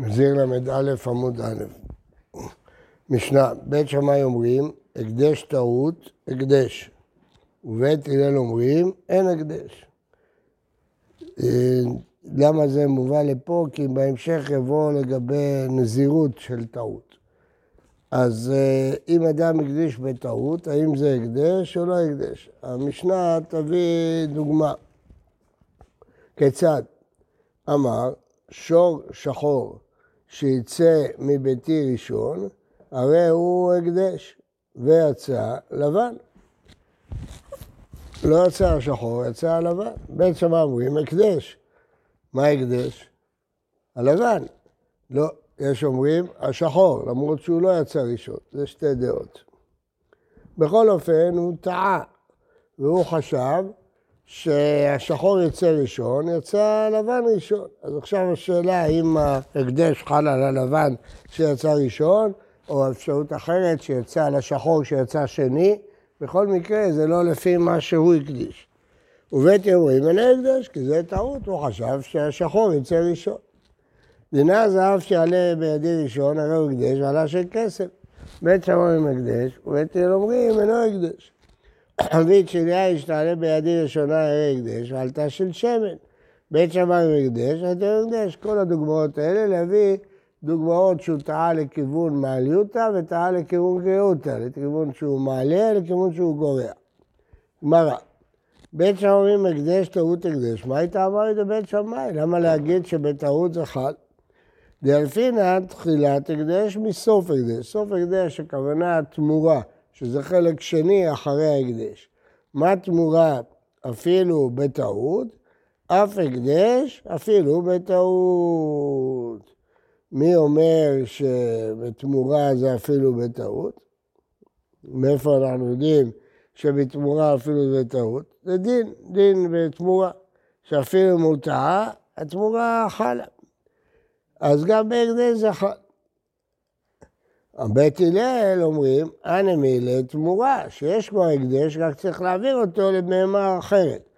נזיר ל"א עמוד א', משנה, בית שמאי אומרים, הקדש טעות, הקדש. ובית הלל אומרים, אין הקדש. אה, למה זה מובא לפה? כי בהמשך יבוא לגבי נזירות של טעות. אז אה, אם אדם הקדיש בטעות, האם זה הקדש או לא הקדש? המשנה תביא דוגמה. כיצד? אמר, שור שחור שיצא מביתי ראשון, הרי הוא הקדש, ויצא לבן. לא יצא השחור, יצא הלבן. בית שמאי אומרים הקדש. מה הקדש? הלבן. לא, יש אומרים השחור, למרות שהוא לא יצא ראשון. זה שתי דעות. בכל אופן, הוא טעה, והוא חשב שהשחור יצא ראשון, יצא הלבן ראשון. אז עכשיו השאלה האם ההקדש חל על הלבן שיצא ראשון, או אפשרות אחרת שיצא על השחור שיצא שני. בכל מקרה זה לא לפי מה שהוא הקדיש. ובית יורים אין הקדש, כי זה טעות, הוא חשב שהשחור יצא ראשון. דינה זהב שיעלה בידי ראשון, הרי הוא הקדש ועלה של כסף. בית שמיים הקדש, ובית אומרים אינו הקדש. חבית של יין שתעלה בידי ראשונה הרי הקדש, ועלתה של שמן. בית שמאי הקדש, אתה הקדש. כל הדוגמאות האלה להביא דוגמאות שהוא טעה לכיוון מעליותא וטעה לכיוון גריותא, לכיוון שהוא מעלה, לכיוון שהוא גורע. גמרא, בית שמאים הקדש, טעות הקדש, מה היית אמר את בית שמאי? למה להגיד שבטעות זה חל? דאלפינא תחילת הקדש מסוף הקדש. סוף הקדש הכוונה תמורה. שזה חלק שני אחרי ההקדש. מה תמורה אפילו בטעות? אף הקדש אפילו בטעות. מי אומר שבתמורה זה אפילו בטעות? מאיפה אנחנו יודעים שבתמורה אפילו בטעות? זה דין, דין בתמורה, שאפילו אם הוא טעה, התמורה חלה. אז גם בהקדש זה חל. בית הלל אומרים, אנא מילה תמורה, שיש כבר הקדש, רק צריך להעביר אותו לבהמה אחרת.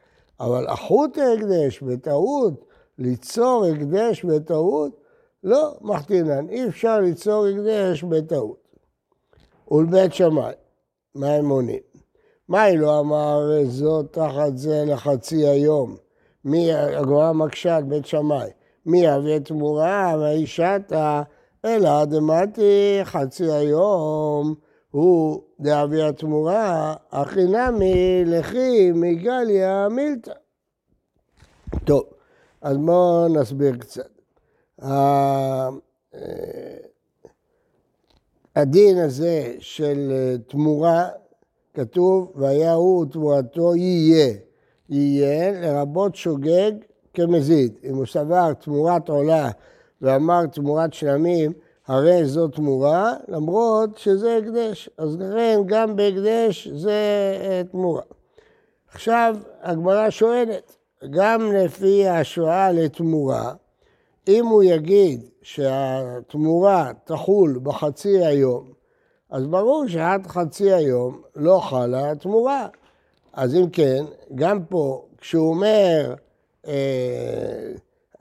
אבל החוט ההקדש בטעות, ליצור הקדש בטעות, לא מחתינן, אי אפשר ליצור הקדש בטעות. ולבית שמאי, מה הם עונים? היא לא אמר זאת תחת זה לחצי היום? מי, הגמרא מקשה על בית שמאי, מי יביא תמורה והאישתה אלא דמתי חצי היום הוא דאבי התמורה, הכי נמי לכי מגליה מילתא. טוב, אז בואו נסביר קצת. הדין הזה של תמורה, כתוב, והיה הוא תמורתו יהיה. יהיה לרבות שוגג כמזיד. אם הוא סבר תמורת עולה ואמר תמורת שלמים, הרי זו תמורה, למרות שזה הקדש. אז לכן גם בהקדש זה אה, תמורה. עכשיו הגמרא שואלת, גם לפי ההשוואה לתמורה, אם הוא יגיד שהתמורה תחול בחצי היום, אז ברור שעד חצי היום לא חלה התמורה. אז אם כן, גם פה, כשהוא אומר, אה,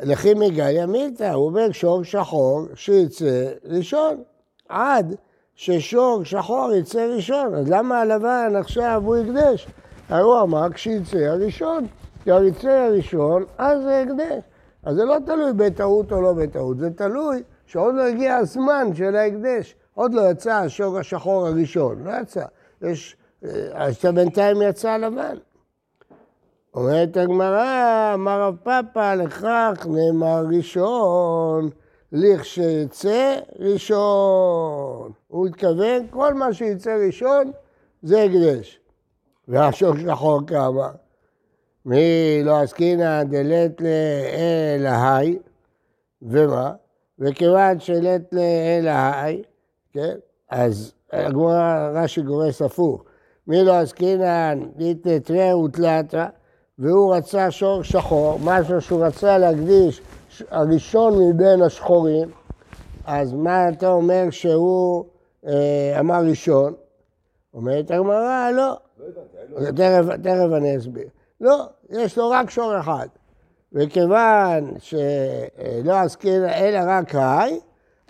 לכי מגליה מילתא, הוא אומר שור שחור שיצא ראשון, עד ששור שחור יצא ראשון. אז למה הלבן עכשיו הוא הקדש? הרי הוא אמר כשיצא הראשון, כשיצא הראשון, אז זה הקדש. אז זה לא תלוי בטעות או לא בטעות, זה תלוי שעוד לא הגיע הזמן של ההקדש. עוד לא יצא השור השחור הראשון, לא יצא. יש, אה, אז בינתיים יצא לבן. אומרת הגמרא, אמר רב פאפא, לכך נאמר ראשון, לכשיצא ראשון. הוא התכוון, כל מה שיצא ראשון זה הקדש. והשור שחור כמה? מי לא עסקינא דלת לאל ההי, ומה? וכיוון שלת לאל ההי, כן? אז הגמרא רש"י גורס הפוך. מי לא עסקינא ליתתרא ותלתרא והוא רצה שור שחור, משהו שהוא רצה להקדיש הראשון מבין השחורים, אז מה אתה אומר שהוא אה, אמר ראשון? אומרת הגמרא, לא. תכף, תכף אני אסביר. לא, יש לו רק שור אחד. וכיוון שלא עסקין אלא רק היי,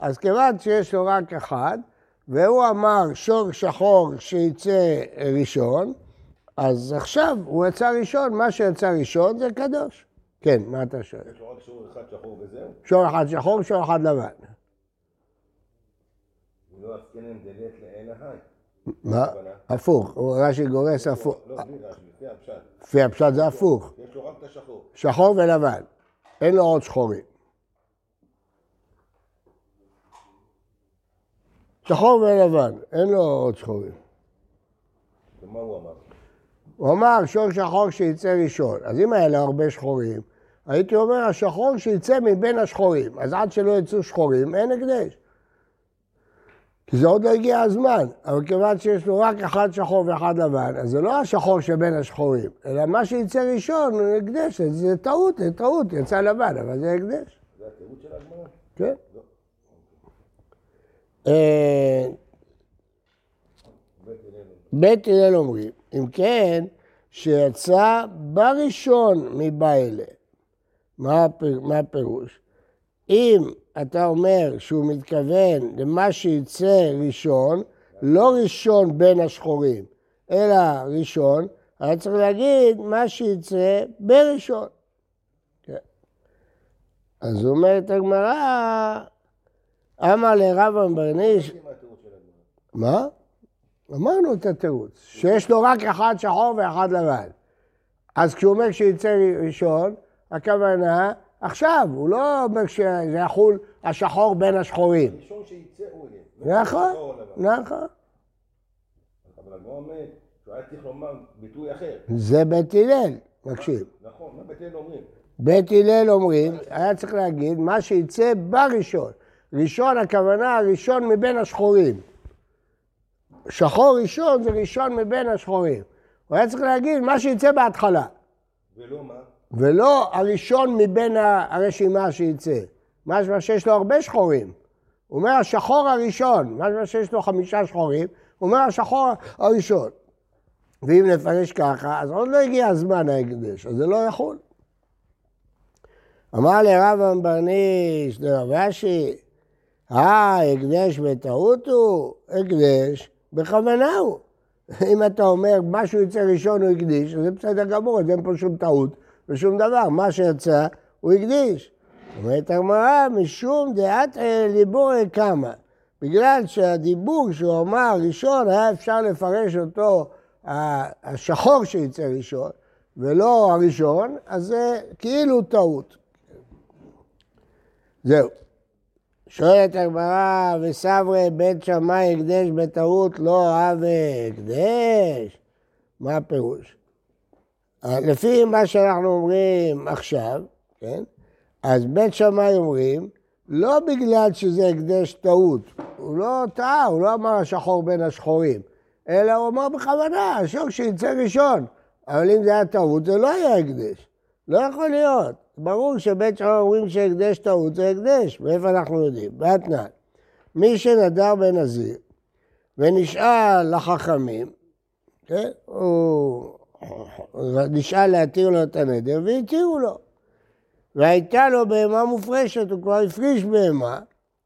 אז כיוון שיש לו רק אחד, והוא אמר שור שחור שיצא ראשון, אז עכשיו הוא יצא ראשון, מה שיצא ראשון זה קדוש. כן, מה אתה שואל? יש רק שור אחד שחור וזהו? שור אחד שחור, שור אחד לבן. לא ההי. מה? הפוך, רש"י גורס הפוך. לא, בלי רש"י, לפי הפשט. לפי הפשט זה הפוך. יש לו רק את השחור. שחור ולבן. אין לו עוד שחורים. שחור ולבן, אין לו עוד שחורים. ומה הוא אמר? הוא אמר שור שחור שיצא ראשון. אז אם היה לו הרבה שחורים, הייתי אומר השחור שיצא מבין השחורים. אז עד שלא יצאו שחורים, אין הקדש. כי זה עוד לא הגיע הזמן, אבל כיוון שיש לו רק אחד שחור ואחד לבן, אז זה לא השחור שבין השחורים, אלא מה שיצא ראשון הוא הקדש, זה טעות, זה טעות, יצא לבן, אבל זה הקדש. זה התירוץ של הגמרא? כן. בית הלל. אומרים, אם כן, שיצא בראשון מבעלה. מה הפ- מה הפירוש? אם אתה אומר שהוא מתכוון למה שיצא ראשון, לא ראשון בין השחורים, אלא ראשון, היה צריך להגיד מה שיצא בראשון. כן. אז אומרת הגמרא, אמר לרב ברניש, יודעים מה התירוץ של הגמרא. מה? אמרנו את התירוץ, שיש לו רק אחד שחור ואחד לבן. אז כשהוא אומר שיצא ראשון, הכוונה עכשיו, הוא לא אומר שזה יחול השחור בין השחורים. הראשון שיצא הוא יהיה. לא נכון, שחור או לבן. נכון. אבל הגמרא אומרת שהוא היה צריך לומר ביטוי אחר. זה בית הלל, מקשיב. נכון, מה בית הלל אומרים? בית הלל אומרים, היה צריך להגיד מה שיצא בראשון. ראשון, הכוונה הראשון מבין השחורים. שחור ראשון זה ראשון מבין השחורים. הוא היה צריך להגיד מה שיצא בהתחלה, ולא מה? ולא הראשון מבין הרשימה שיצא. משמע שיש לו הרבה שחורים. הוא אומר השחור הראשון, משמע שיש לו חמישה שחורים, הוא אומר השחור הראשון. ואם נפרש ככה, אז עוד לא הגיע הזמן ההקדש, אז זה לא יכול. אמר לרב אמברניש, לרב אשי, אה, הקדש בטעות הוא? הקדש בכוונה הוא. אם אתה אומר משהו יצא ראשון הוא הקדיש, זה בסדר גמור, אז אין פה שום טעות ושום דבר. מה שיצא, הוא הקדיש. אומרת הגמרא, משום דעת ליבורי קמא. בגלל שהדיבור שהוא אמר ראשון, היה אפשר לפרש אותו השחור שיצא ראשון, ולא הראשון, אז זה כאילו טעות. זהו. שואלת הגמרא, וסברי בית שמאי הקדש בטעות לא הווה הקדש? מה הפירוש? אה, לפי מה שאנחנו אומרים עכשיו, כן? אז בית שמאי אומרים, לא בגלל שזה הקדש טעות, הוא לא טעה, הוא לא אמר השחור בין השחורים, אלא הוא אמר בכוונה, השור שיצא ראשון. אבל אם זה היה טעות, זה לא היה הקדש. לא יכול להיות. ברור שבית שמאי אומרים שהקדש טעות זה הקדש, מאיפה אנחנו יודעים? באתנן. מי שנדר בנזיר ונשאל לחכמים, כן? הוא נשאל להתיר לו את הנדר והתירו לו. והייתה לו בהמה מופרשת, הוא כבר הפריש בהמה,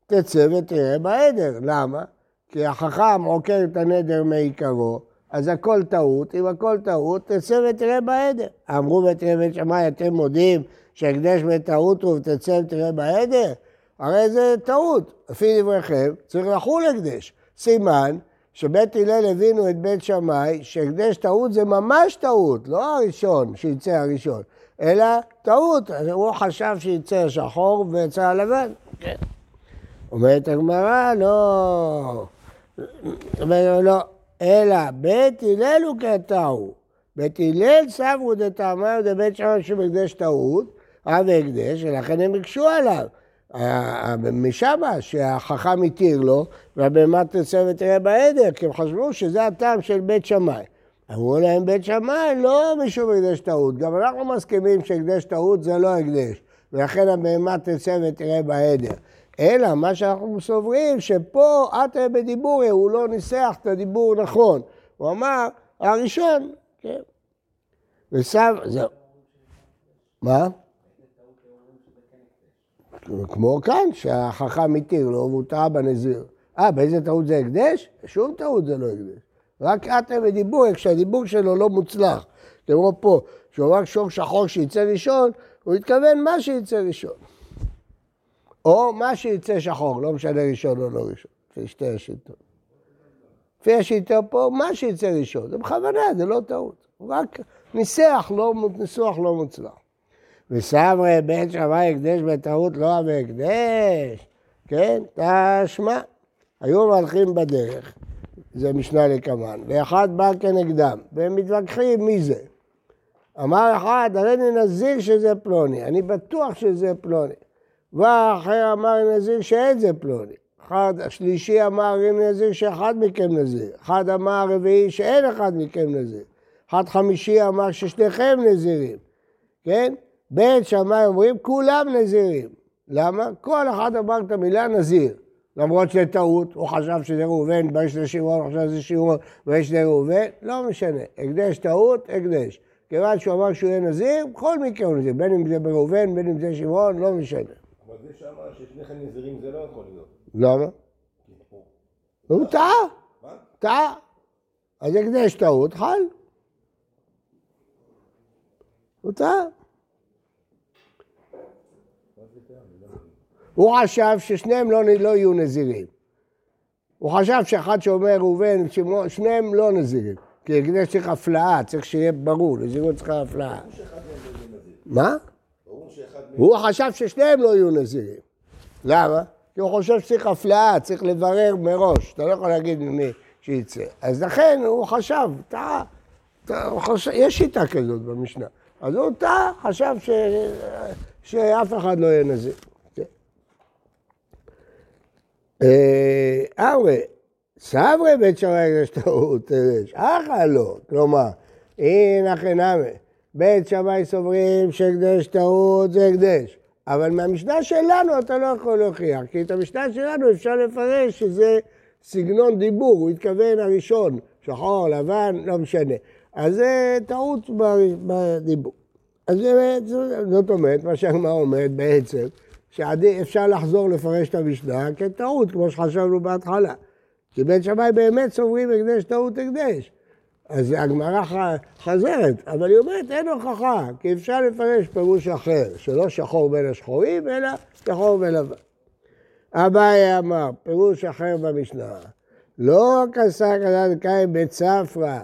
תצא ותראה בעדר. למה? כי החכם עוקר את הנדר מעיקרו, אז הכל טעות, אם הכל טעות, תצא ותראה בעדר. אמרו בית שמאי, אתם מודים שהקדש בטעות הוא ותצא ותראה בעדר? הרי זה טעות. לפי דבריכם, צריך לחול הקדש. סימן שבית הלל הבינו את בית שמאי שהקדש טעות זה ממש טעות, לא הראשון שיצא הראשון, אלא טעות. הוא חשב שיצא השחור ויצא הלבן. כן. אומרת הגמרא, לא. אומר לו, לא. אלא בית הלל הוא קטעו. בית הלל סברו דתאמר דבית שמאי שבהקדש טעות, אב הקדש, ולכן הם הקשו עליו. משמה שהחכם התיר לו, והבהמה תצא ותראה בעדר, כי הם חשבו שזה הטעם של בית שמאי. אמרו להם בית שמאי, לא משום הקדש טעות, גם אנחנו מסכימים שהקדש טעות זה לא הקדש, ולכן הבהמה תצא ותראה בעדר. אלא מה שאנחנו סוברים, שפה עטרה בדיבורי, הוא לא ניסח את הדיבור נכון. הוא אמר, הראשון, כן. וסב, זהו. מה? כמו כאן, שהחכם התיר לו והוא טעה בנזיר. אה, באיזה טעות זה הקדש? שום טעות זה לא הקדש. רק אתם בדיבור, כשהדיבור שלו לא מוצלח. כמו פה, שהוא אמר שור שחור שיצא ראשון, הוא התכוון מה שיצא ראשון. או מה שיצא שחור, לא משנה ראשון או לא ראשון, לפי שתי השיטות. לפי השיטה פה, מה שיצא ראשון, זה בכוונה, זה לא טעות. הוא רק ניסח, לא, ניסוח לא מוצלח. וסברי בן שמאי הקדש בטעות לא אבי הקדש, כן? תשמע. היו מלכים בדרך, זה משנה לקמן, ואחד בא כנגדם, והם מתווכחים מי זה. אמר אחד, הרי אני נזיר שזה פלוני, אני בטוח שזה פלוני. ואחר אמר נזיר שאין זה פלוני. אחד, השלישי אמר אם נזיר שאחד מכם נזיר. אחד אמר רביעי שאין אחד מכם נזיר. אחד חמישי אמר ששניכם נזירים, כן? בית שמאי אומרים כולם נזירים. למה? כל אחד אמר את המילה נזיר. למרות שזה טעות, הוא חשב שזה ראובן, ויש לשמעון, הוא חשב שזה שמעון, ויש לראובן, לא משנה. הקדש טעות, הקדש. כיוון שהוא אמר שהוא יהיה נזיר, בכל מקרה הוא נזיר, בין אם זה בראובן, בין אם זה שמעון, לא משנה. אבל זה שאמר ששניכם נזירים זה לא יכול להיות. למה? הוא טעה, מה? טעה. אז הקדש טעות, חל. הוא טעה. הוא חשב ששניהם לא, לא יהיו נזירים. הוא חשב שאחד שאומר ראובן, שמעון, שניהם לא נזירים. כי הקדש צריך הפלאה, צריך שיהיה ברור, נזירות צריכה הפלאה. לא. מה? הוא חשב ששניהם לא יהיו נזירים. למה? כי הוא חושב שצריך הפלאה, צריך לברר מראש. אתה לא יכול להגיד ממי שיצא. אז לכן הוא חשב, טעה. יש שיטה כזאת במשנה. אז הוא טעה, חשב ש... שאף אחד לא יהיה נזיר. אה, אמרי, סברי בית שמאי הקדש טעות, אחא לא. כלומר, הנה הכי נמי. בית שמאי סוברים שהקדש טעות זה הקדש. אבל מהמשנה שלנו אתה לא יכול להוכיח, כי את המשנה שלנו אפשר לפרש שזה סגנון דיבור, הוא התכוון הראשון, שחור, לבן, לא משנה. אז זה טעות בדיבור. אז זאת אומרת, מה שהגמרא אומרת בעצם, שאפשר לחזור לפרש את המשנה כטעות, כמו שחשבנו בהתחלה. כי בית שמאי באמת סוברים הקדש טעות הקדש. אז הגמרא חזרת, אבל היא אומרת אין הוכחה, כי אפשר לפרש פירוש אחר, שלא שחור בין השחורים, אלא שחור ולבן. אביי אמר, פירוש אחר במשנה, לא כסה כדת קין בצפרא,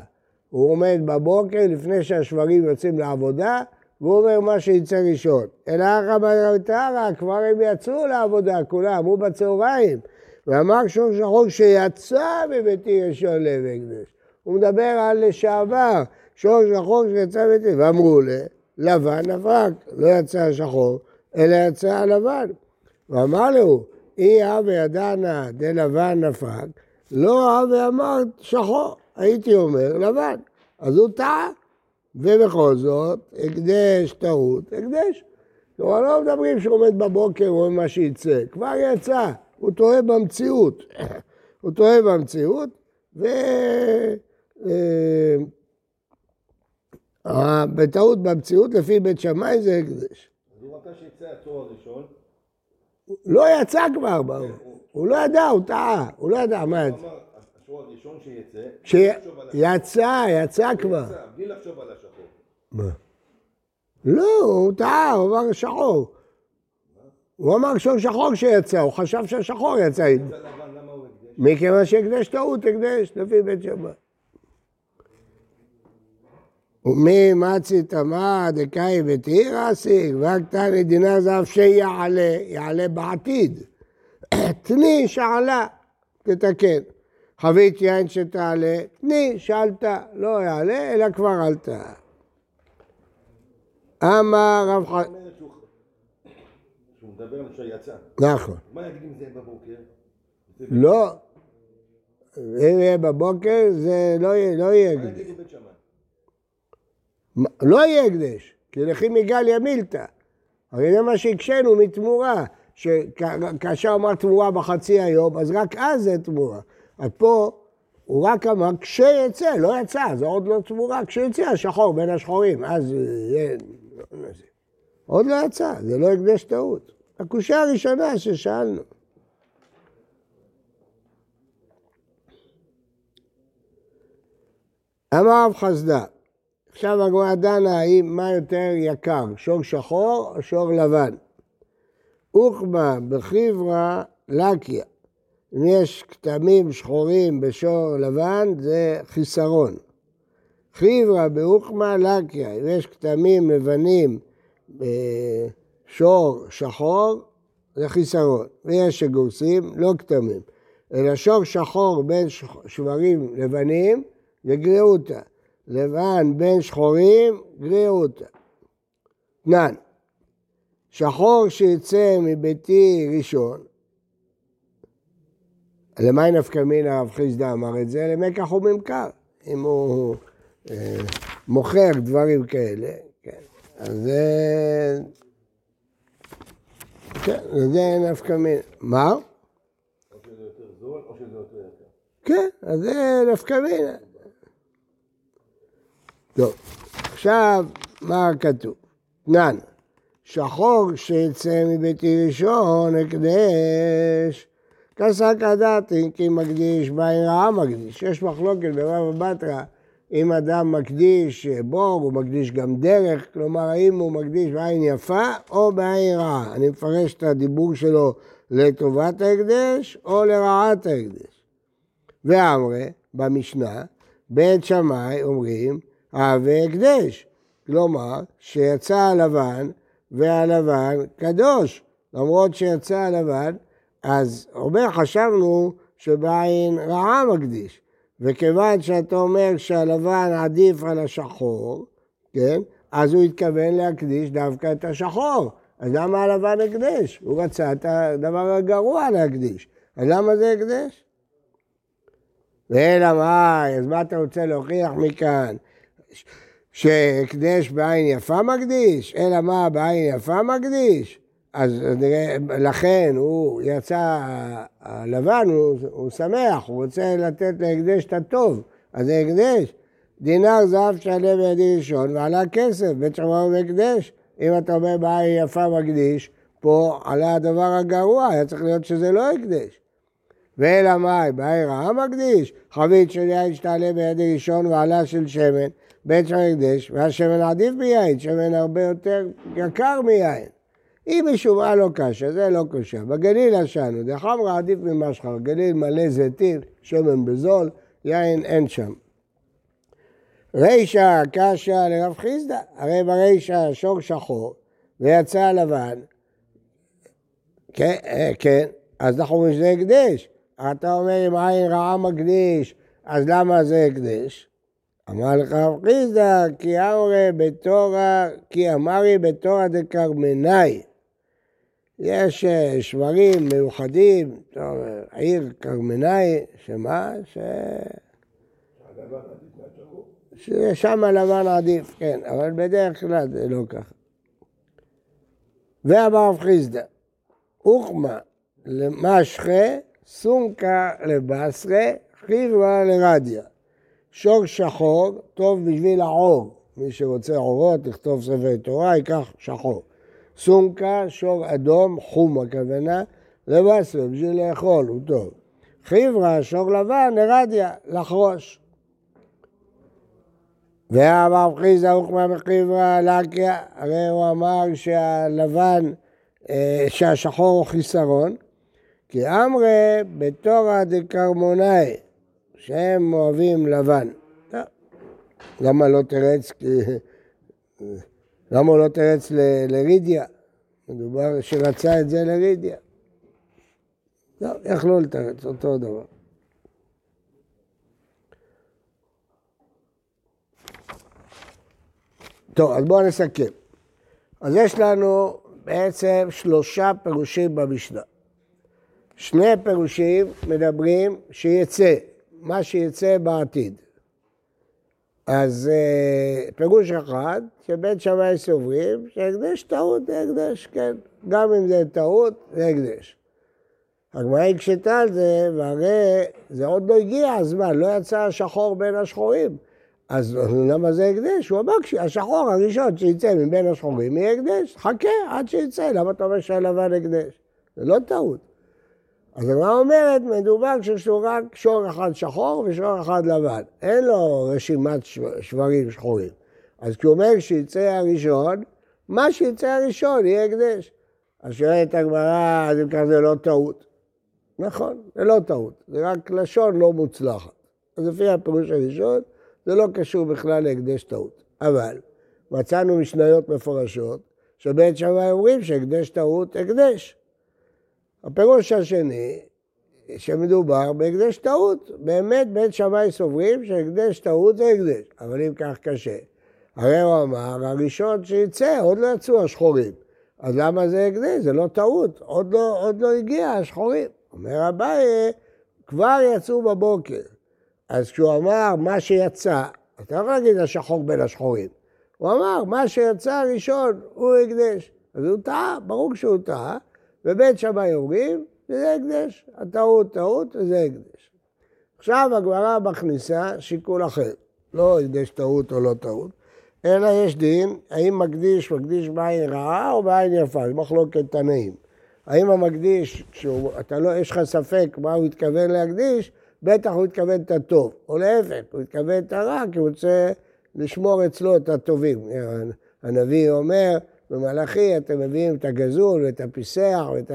הוא עומד בבוקר לפני שהשברים יוצאים לעבודה, והוא אומר מה שיצא ראשון. אלא אחא ברטרה, כבר הם יצאו לעבודה כולם, הוא בצהריים. ואמר שור שחור שיצא מביתי ראשון לב הקדש. הוא מדבר על לשעבר, שור שחור שיצא מביתי, ואמרו לה, לבן נפק, לא יצא שחור, אלא יצא לבן. ואמר לו, אי הווה ידענה דלבן נפק, לא הווה אמרת שחור, הייתי אומר לבן. אז הוא טעה, ובכל זאת, הקדש טעות, הקדש. כלומר, לא מדברים שהוא עומד בבוקר ורואה מה שיצא, כבר יצא, הוא טועה במציאות. הוא טועה במציאות, ו... אה, בטעות במציאות, לפי בית שמאי זה הקדש. אז הוא רצה שיצא התור הראשון, לא יצא כבר. הוא לא ידע, הוא טעה, הוא לא ידע מה יצא. השור הראשון שיצא, השחור. שיצא, יצא כבר. יצא, בלי לחשוב על השחור. מה? לא, הוא טעה, הוא אמר שחור. הוא אמר שור שחור שיצא, הוא חשב שהשחור יצא. יצא? מכיוון שהקדש טעות, הקדש, לפי בית שמאי. ומי מצי תמה דקאי ותהירה אסיג, והקטני דינר זהב שיעלה, יעלה בעתיד. תני שעלה, תתקן. חבית יין שתעלה, תני שעלתה, לא יעלה, אלא כבר עלתה. אמר רב ח... זאת אומרת שהוא- שהוא מדבר על שיצא. נכון. מה יגיד אם זה בבוקר? לא. אם יהיה בבוקר, זה לא יהיה, לא יהיה הקדש. לא יהיה הקדש, כי לכי מגליה מילתא. הרי זה מה שהקשינו מתמורה, שכאשר אמר תמורה בחצי היום, אז רק אז זה תמורה. אז פה הוא רק אמר כשיצא, לא יצא, זה עוד לא תמורה, כשיצא השחור בין השחורים, אז יהיה... עוד לא יצא, זה לא הקדש טעות. הקושייה הראשונה ששאלנו. אמר רב חסדה, עכשיו הגמרא דנה האם מה יותר יקר, שור שחור או שור לבן. אוכמה בחיברה לקיה. אם יש כתמים שחורים בשור לבן זה חיסרון. חיברה באוכמה לקיה, אם יש כתמים לבנים בשור שחור זה חיסרון. ויש שגורסים לא כתמים, אלא שור שחור בין שברים לבנים זה גריעותא. לבן בין שחורים, גריעותא. תנן, שחור שיצא מביתי ראשון, למי נפקא מינא הרב חיסדא אמר את זה? למקח וממכר. אם הוא אה, מוכר דברים כאלה, כן, אז זה... כן, זה נפקא מינא. מה? או שזה יותר זול או שזה יותר יקר. כן, אז זה נפקא מינא. טוב, עכשיו, מה כתוב? תנן, שחור שיצא מביתי ראשון, הקדש. כסק הדתי כי מקדיש בעין רעה מקדיש. יש מחלוקת ברבא בתרא אם אדם מקדיש בור, הוא מקדיש גם דרך, כלומר האם הוא מקדיש בעין יפה או בעין רעה. אני מפרש את הדיבור שלו לטובת ההקדש או לרעת ההקדש. ואמרי, במשנה, בית שמאי אומרים, הווה הקדש. כלומר, שיצא הלבן והלבן קדוש. למרות שיצא הלבן, אז אומר חשבנו שבעין רעה מקדיש. וכיוון שאתה אומר שהלבן עדיף על השחור, כן? אז הוא התכוון להקדיש דווקא את השחור. אז למה הלבן הקדש? הוא רצה את הדבר הגרוע להקדיש. אז למה זה הקדש? ואלא מאי, אז מה אתה רוצה להוכיח מכאן? שהקדש בעין יפה מקדיש? אלא מה, בעין יפה מקדיש? אז לכן הוא יצא, הלבן הוא, הוא שמח, הוא רוצה לתת להקדש את הטוב, אז זה הקדש. דינר זהב שעלה בידי ראשון ועלה כסף, בית שמאי הוא הקדש. אם אתה אומר בעין יפה מקדיש, פה עלה הדבר הגרוע, היה צריך להיות שזה לא הקדש. ואלא מאי, בעין רעה מקדיש, חבית של יין שתעלה בידי ראשון ועלה של שמן, בית שמאי הקדש, והשמן עדיף מיין, שמן הרבה יותר יקר מיין. אם משומעה לא קשה, זה לא קשה. בגליל עשנו, דחמרא עדיף ממשחר, גליל מלא זיתים, שמן בזול, יין אין שם. רישא קשה לרב חיסדא, הרי ברישא שור שחור ויצא לבן, כן, אה, כן, אז אנחנו אומרים שזה הקדש. אתה אומר אם עין רעה מקדיש, אז למה זה הקדש? אמר לך רב חיסדא, כי אמרי בתורה, כי אמרי בתורה דקרמנאי. יש אה, שברים מיוחדים, טוב, העיר כרמנאי, שמה? ש... ששם הלבן עדיף, כן, אבל בדרך כלל זה לא ככה. ואמר רב חיסדא, אוכמה למשחה, סומקה לבסרה, חיברה לרדיה. שור שחור, טוב בשביל העור. מי שרוצה עורות, לכתוב ספר תורה, ייקח שחור. סומקה, שור אדום, חום הכוונה, לבסר, בשביל לאכול, הוא טוב. חיברה, שור לבן, לרדיה, לחרוש. ואמר חיזה אוכמה בחיברה לקיה, הרי הוא אמר שהלבן, אה, שהשחור הוא חיסרון, כי אמרי בתורא דקרמונאי, שהם אוהבים לבן. למה לא תרץ? למה הוא לא תרץ לרידיה? מדובר שרצה את זה לרידיה. לא, יכלו לתרץ, אותו דבר. טוב, אז בואו נסכם. אז יש לנו בעצם שלושה פירושים במשנה. שני פירושים מדברים שיצא, מה שיצא בעתיד. אז אה, פירוש אחד, שבית שמאי סוברים שהקדש טעות זה הקדש, כן. גם אם זה טעות, זה הקדש. הגמרא הקשתה על זה, והרי זה עוד לא הגיע הזמן, לא יצא השחור בין השחורים. אז למה זה הקדש? הוא אמר שהשחור הראשון שיצא מבין השחורים יהיה הקדש. חכה עד שיצא, למה אתה אומר שהלבן הקדש? זה לא טעות. אז הגמרא אומרת, מדובר שיש לו רק שור אחד שחור ושור אחד לבן. אין לו רשימת שברים שחורים. אז כשהוא אומר שיצא הראשון, מה שיצא הראשון יהיה הקדש. אז שואלת הגמרא, אז אם כך זה לא טעות. נכון, זה לא טעות, זה רק לשון לא מוצלחת. אז לפי הפירוש הראשון, זה לא קשור בכלל להקדש טעות. אבל מצאנו משניות מפורשות, שבית שמאי אומרים שהקדש טעות, הקדש. הפירוש השני, שמדובר בהקדש טעות. באמת בית שמאי סוברים שהקדש טעות זה הקדש, אבל אם כך קשה. הרי הוא אמר, הראשון שיצא, עוד לא יצאו השחורים. אז למה זה הקדש? זה לא טעות, עוד לא, עוד לא הגיע השחורים. אומר אביי, כבר יצאו בבוקר. אז כשהוא אמר מה שיצא, אתה לא יכול להגיד השחור בין השחורים. הוא אמר, מה שיצא ראשון הוא הקדש. אז הוא טעה, ברור שהוא טעה, ובית שמאי אומרים, זה הקדש. הטעות טעות וזה הקדש. עכשיו הגמרא מכניסה שיקול אחר. לא הקדש טעות או לא טעות, אלא יש דין, האם מקדיש, מקדיש בעין רעה או בעין יפה, זה מחלוקת תנאים. האם המקדיש, כשאתה לא, יש לך ספק מה הוא התכוון להקדיש, בטח הוא התכוון את הטוב, או להפך, הוא התכוון את הרע, כי הוא רוצה לשמור אצלו את הטובים. הנביא אומר, במלאכי אתם מביאים את הגזול ואת הפיסח ואת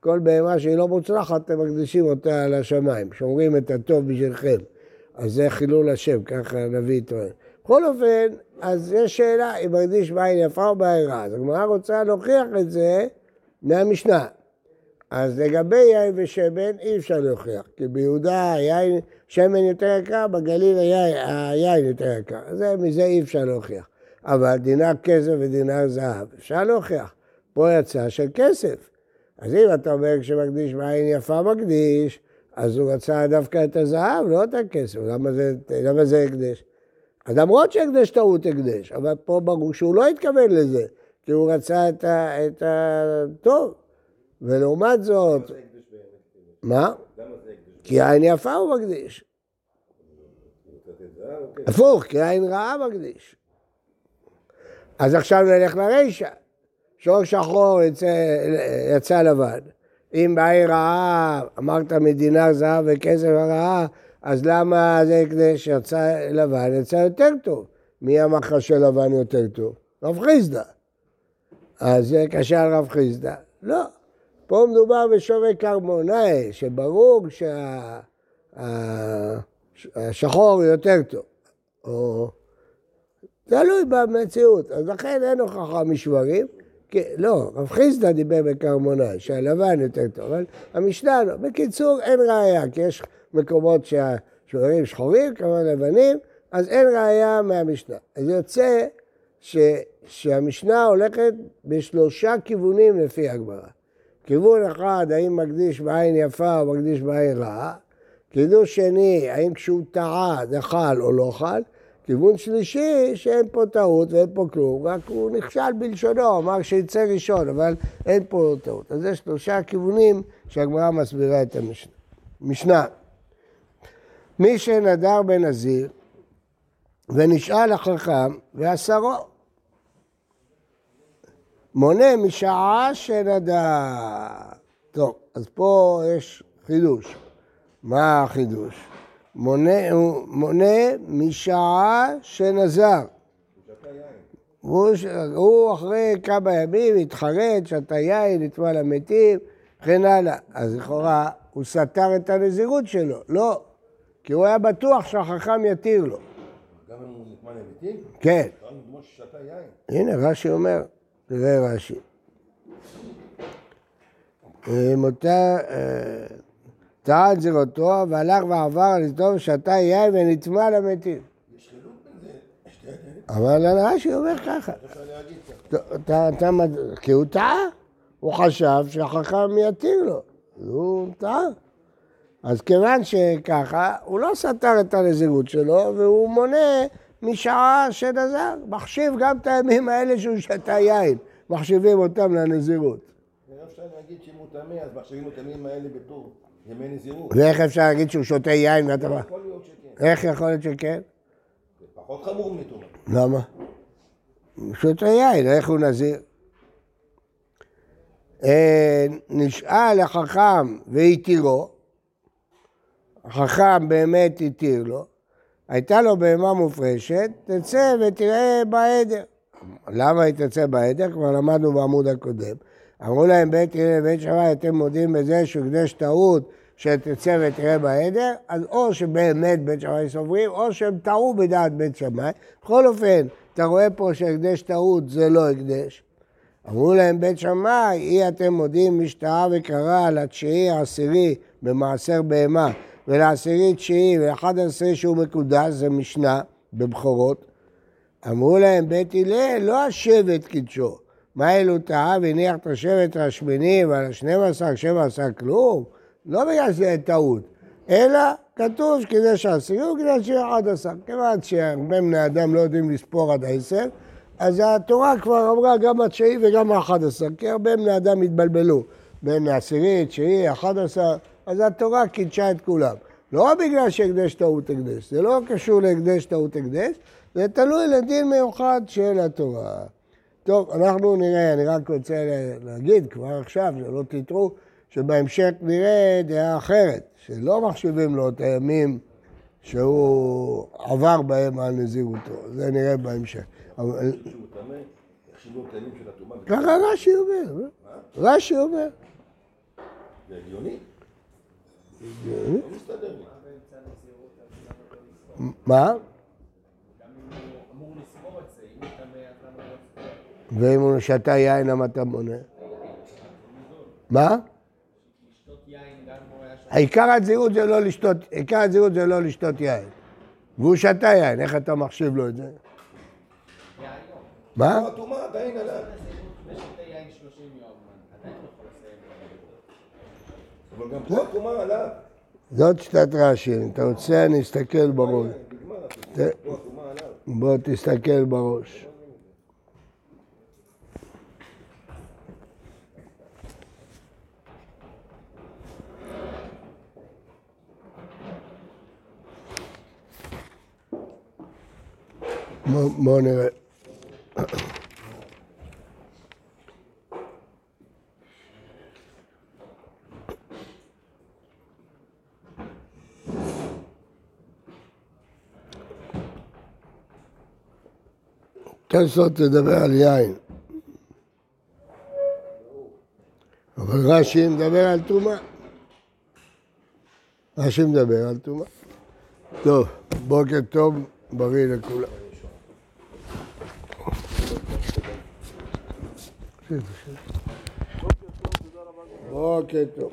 כל בהמה שהיא לא מוצלחת, אתם מקדישים אותה לשמיים, שומרים את הטוב בשבילכם. אז זה חילול השם, ככה הנביא טוען. בכל אופן, אז יש שאלה אם מקדיש בעין יפה או בעין רעה. אז הגמרא רוצה להוכיח את זה מהמשנה. אז לגבי יין ושמן אי אפשר להוכיח, כי ביהודה היין, שמן יותר יקר, בגליל היין, היין יותר יקר. אז מזה אי אפשר להוכיח. אבל דינר כסף ודינר זהב, אפשר להוכיח. פה יצא של כסף. אז אם אתה אומר כשמקדיש בעין יפה מקדיש, אז הוא רצה דווקא את הזהב, לא את הכסף. למה זה, למה זה הקדש? אז למרות שהקדש טעות הקדש, אבל פה ברור שהוא לא התכוון לזה, כי הוא רצה את הטוב. ולעומת זאת... מה? כי עין יפה הוא מקדיש. הפוך, כי עין רעה מקדיש. אז עכשיו נלך לרישא. שור שחור יצא, יצא לבן. אם בעין רעה אמרת מדינה זהב וכסף הרעה, אז למה זה הקדש שיצא לבן יצא יותר טוב? מי אמר לך שלבן יותר טוב? רב חיסדא. אז זה קשה על רב חיסדא? לא. פה מדובר בשווי קרמונאי, שברור שהשחור יותר טוב. או... תלוי במציאות, אז לכן אין הוכחה משברים. לא, רב חיסדא דיבר בקרמונאי, שהלבן יותר טוב, אבל המשנה לא. בקיצור, אין ראייה, כי יש מקומות שהשברים שחורים, כמובן לבנים, אז אין ראייה מהמשנה. אז יוצא ש, שהמשנה הולכת בשלושה כיוונים לפי הגמרא. כיוון אחד, האם מקדיש בעין יפה או מקדיש בעין רעה. כיוון שני, האם כשהוא טעה זה חל או לא חל. כיוון שלישי, שאין פה טעות ואין פה כלום, רק הוא נכשל בלשונו, אמר שיצא ראשון, אבל אין פה טעות. אז יש שלושה כיוונים שהגמרא מסבירה את המשנה. משנה, מי שנדר בנזיר ונשאל החכם ועשרו, מונה משעה שנדע. טוב, אז פה יש חידוש. מה החידוש? מונה, מונה משעה שנזר. הוא, הוא אחרי כמה ימים התחרט, שתה יין, נטמע למתים, וכן הלאה. אז לכאורה הוא סתר את הנזירות שלו. לא, כי הוא היה בטוח שהחכם יתיר לו. גם אם הוא נטמע למתים? כן. הנה, רש"י אומר. זה רש"י. מותר, טען זירותו והלך ועבר לטוב שתה יין ונטמע למתים. אבל רש"י אומר ככה. כי הוא טעה, הוא חשב שהחכם יתיר לו, הוא טעה. אז כיוון שככה, הוא לא סתר את הנזירות שלו, והוא מונה משעה שנזר, מחשיב גם את הימים האלה שהוא שתה יין, מחשיבים אותם לנזירות. אפשר להגיד שאם הוא טמא, אז מחשיבים את הימים האלה בתור ימי נזירות. ואיך אפשר להגיד שהוא שותה יין ואתה... יכול להיות שכן. איך יכול להיות שכן? פחות חמור מטומאה. למה? פשוט היין, איך הוא נזיר? אה, נשאל החכם והתירו, החכם באמת התיר לו, הייתה לו בהמה מופרשת, תצא ותראה בעדר. למה היא תצא בעדר? כבר למדנו בעמוד הקודם. אמרו להם בית הלל ובית שמאי, אתם מודים בזה שהוא טעות שתצא ותראה בעדר, אז או שבאמת בית שמאי סוברים, או שהם טעו בדעת בית שמאי. בכל אופן, אתה רואה פה שהקדש טעות זה לא הקדש. אמרו להם בית שמאי, אי אתם מודים מי שטעה וקרא לתשיעי העשירי במעשר בהמה, ולעשירי תשיעי ולאחד עשירי שהוא מקודש, זה משנה בבכורות. אמרו להם בית הלל, לא השבט קידשו. מה אלו טעה והניח את השבט השמיני ועל השנים עשר, שבע עשר כלום? לא בגלל שזה טעות, אלא כתוב שקידש העשירי הוא קידש אחד עשר. כיוון שהרבה בני אדם לא יודעים לספור עד עשר, אז התורה כבר אמרה גם התשיעי וגם האחד עשר, כי הרבה בני אדם התבלבלו בין העשירי, תשיעי, אחד עשר, אז התורה קידשה את כולם. לא בגלל שהקדש טעות הקדש, זה לא קשור להקדש טעות הקדש, זה תלוי לדין מיוחד של התורה. טוב, אנחנו נראה, אני רק רוצה להגיד כבר עכשיו, שלא תטעו, שבהמשך נראה דעה אחרת, שלא מחשיבים לו את הימים שהוא עבר בהם על נזירותו, זה נראה בהמשך. אבל. ככה רש"י אומר? רש"י אומר. זה הגיוני? לא. מה? ואם הוא שתה יין, למה אתה מונה? מה? העיקר הזהירות זה לא לשתות, עיקר הזהירות זה לא לשתות יין. והוא שתה יין, איך אתה מחשיב לו את זה? מה? לא, הטומאה עדיין עליו. אבל גם פה הטומאה עליו. זאת שיטת רש"י, אם אתה רוצה אני אסתכל בראש. בוא תסתכל בראש. בוא בוא נראה. תוספות תדבר על יין. אבל רש"י מדבר על טומאה. רש"י מדבר על טומאה. טוב, בוקר טוב, בריא לכולם. בוקר טוב.